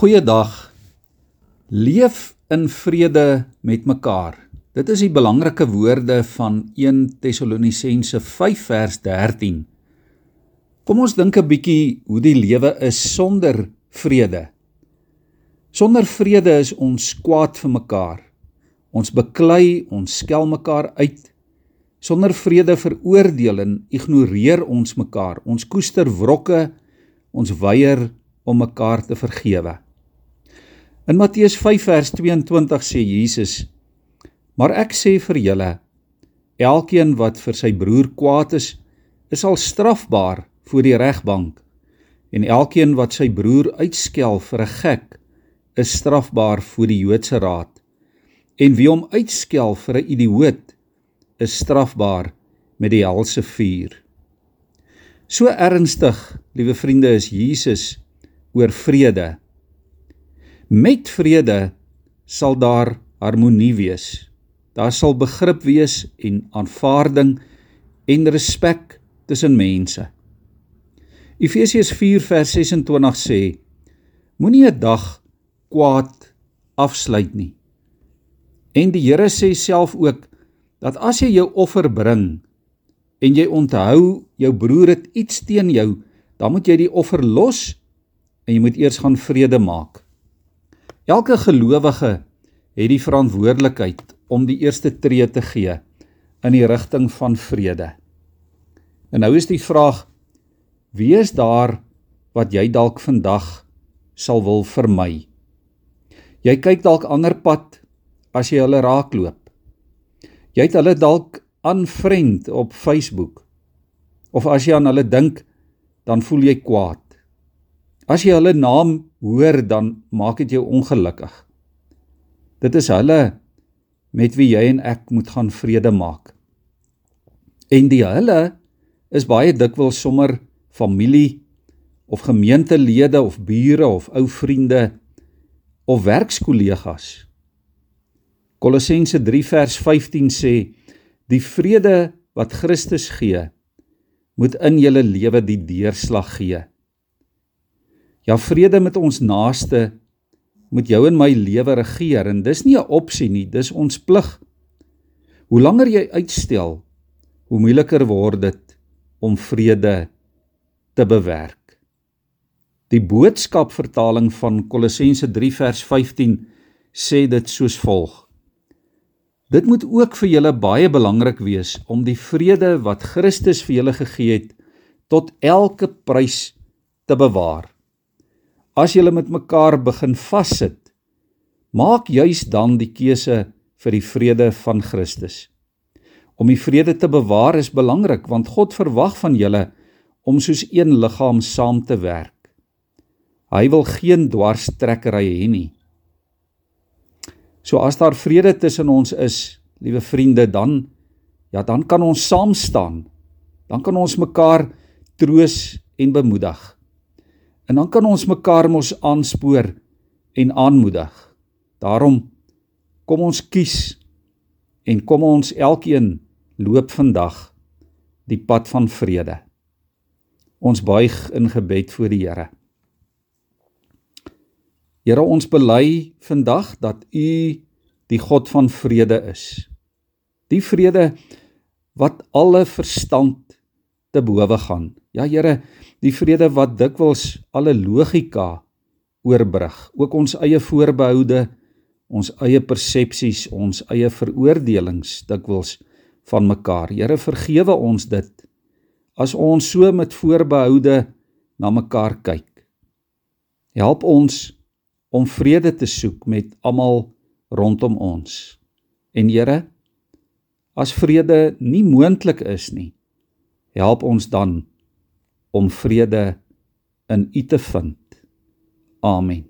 Goeiedag. Leef in vrede met mekaar. Dit is die belangrike woorde van 1 Tessalonisense 5 vers 13. Kom ons dink 'n bietjie hoe die lewe is sonder vrede. Sonder vrede is ons kwaad vir mekaar. Ons beklei, ons skel mekaar uit. Sonder vrede veroordeel en ignoreer ons mekaar. Ons koester wrokke, ons weier om mekaar te vergewe. In Matteus 5 vers 22 sê Jesus: Maar ek sê vir julle, elkeen wat vir sy broer kwaad is, is al strafbaar voor die regbank, en elkeen wat sy broer uitskel vir 'n gek, is strafbaar voor die Joodse raad. En wie hom uitskel vir 'n idioot, is strafbaar met die helse vuur. So ernstig, liewe vriende, is Jesus oor vrede. Met vrede sal daar harmonie wees. Daar sal begrip wees en aanvaarding en respek tussen mense. Efesiërs 4 vers 26 sê: Moenie 'n dag kwaad afsluit nie. En die Here sê self ook dat as jy jou offer bring en jy onthou jou broer het iets teen jou, dan moet jy die offer los en jy moet eers gaan vrede maak. Elke gelowige het die verantwoordelikheid om die eerste tree te gee in die rigting van vrede. En nou is die vraag: Wie is daar wat jy dalk vandag sal wil vermy? Jy kyk dalk ander pad as jy hulle raakloop. Jy het hulle dalk aanvriend op Facebook. Of as jy aan hulle dink, dan voel jy kwaad. As jy hulle naam hoor, dan maak dit jou ongelukkig. Dit is hulle met wie jy en ek moet gaan vrede maak. En die hulle is baie dikwels sommer familie of gemeentelede of bure of ou vriende of werkskollegas. Kolossense 3 vers 15 sê: "Die vrede wat Christus gee, moet in julle lewe die deurslag gee." Ja vrede met ons naaste moet jou en my lewe regeer en dis nie 'n opsie nie, dis ons plig. Hoe langer jy uitstel, hoe moeiliker word dit om vrede te bewerk. Die boodskap vertaling van Kolossense 3 vers 15 sê dit soos volg: Dit moet ook vir julle baie belangrik wees om die vrede wat Christus vir julle gegee het tot elke prys te bewaar. As julle met mekaar begin vassit, maak juis dan die keuse vir die vrede van Christus. Om die vrede te bewaar is belangrik want God verwag van julle om soos een liggaam saam te werk. Hy wil geen dwarstrekkery hê nie. So as daar vrede tussen ons is, liewe vriende, dan ja, dan kan ons saam staan. Dan kan ons mekaar troos en bemoedig. En dan kan ons mekaar mos aanspoor en aanmoedig. Daarom kom ons kies en kom ons elkeen loop vandag die pad van vrede. Ons buig in gebed voor die Here. Here ons bely vandag dat U die God van vrede is. Die vrede wat alle verstand te bowe gaan. Ja Here, die vrede wat dikwels alle logika oorbrug, ook ons eie voorbehoude, ons eie persepsies, ons eie veroordelings dikwels van mekaar. Here, vergewe ons dit as ons so met voorbehoude na mekaar kyk. Help ons om vrede te soek met almal rondom ons. En Here, as vrede nie moontlik is nie, help ons dan om vrede in U te vind. Amen.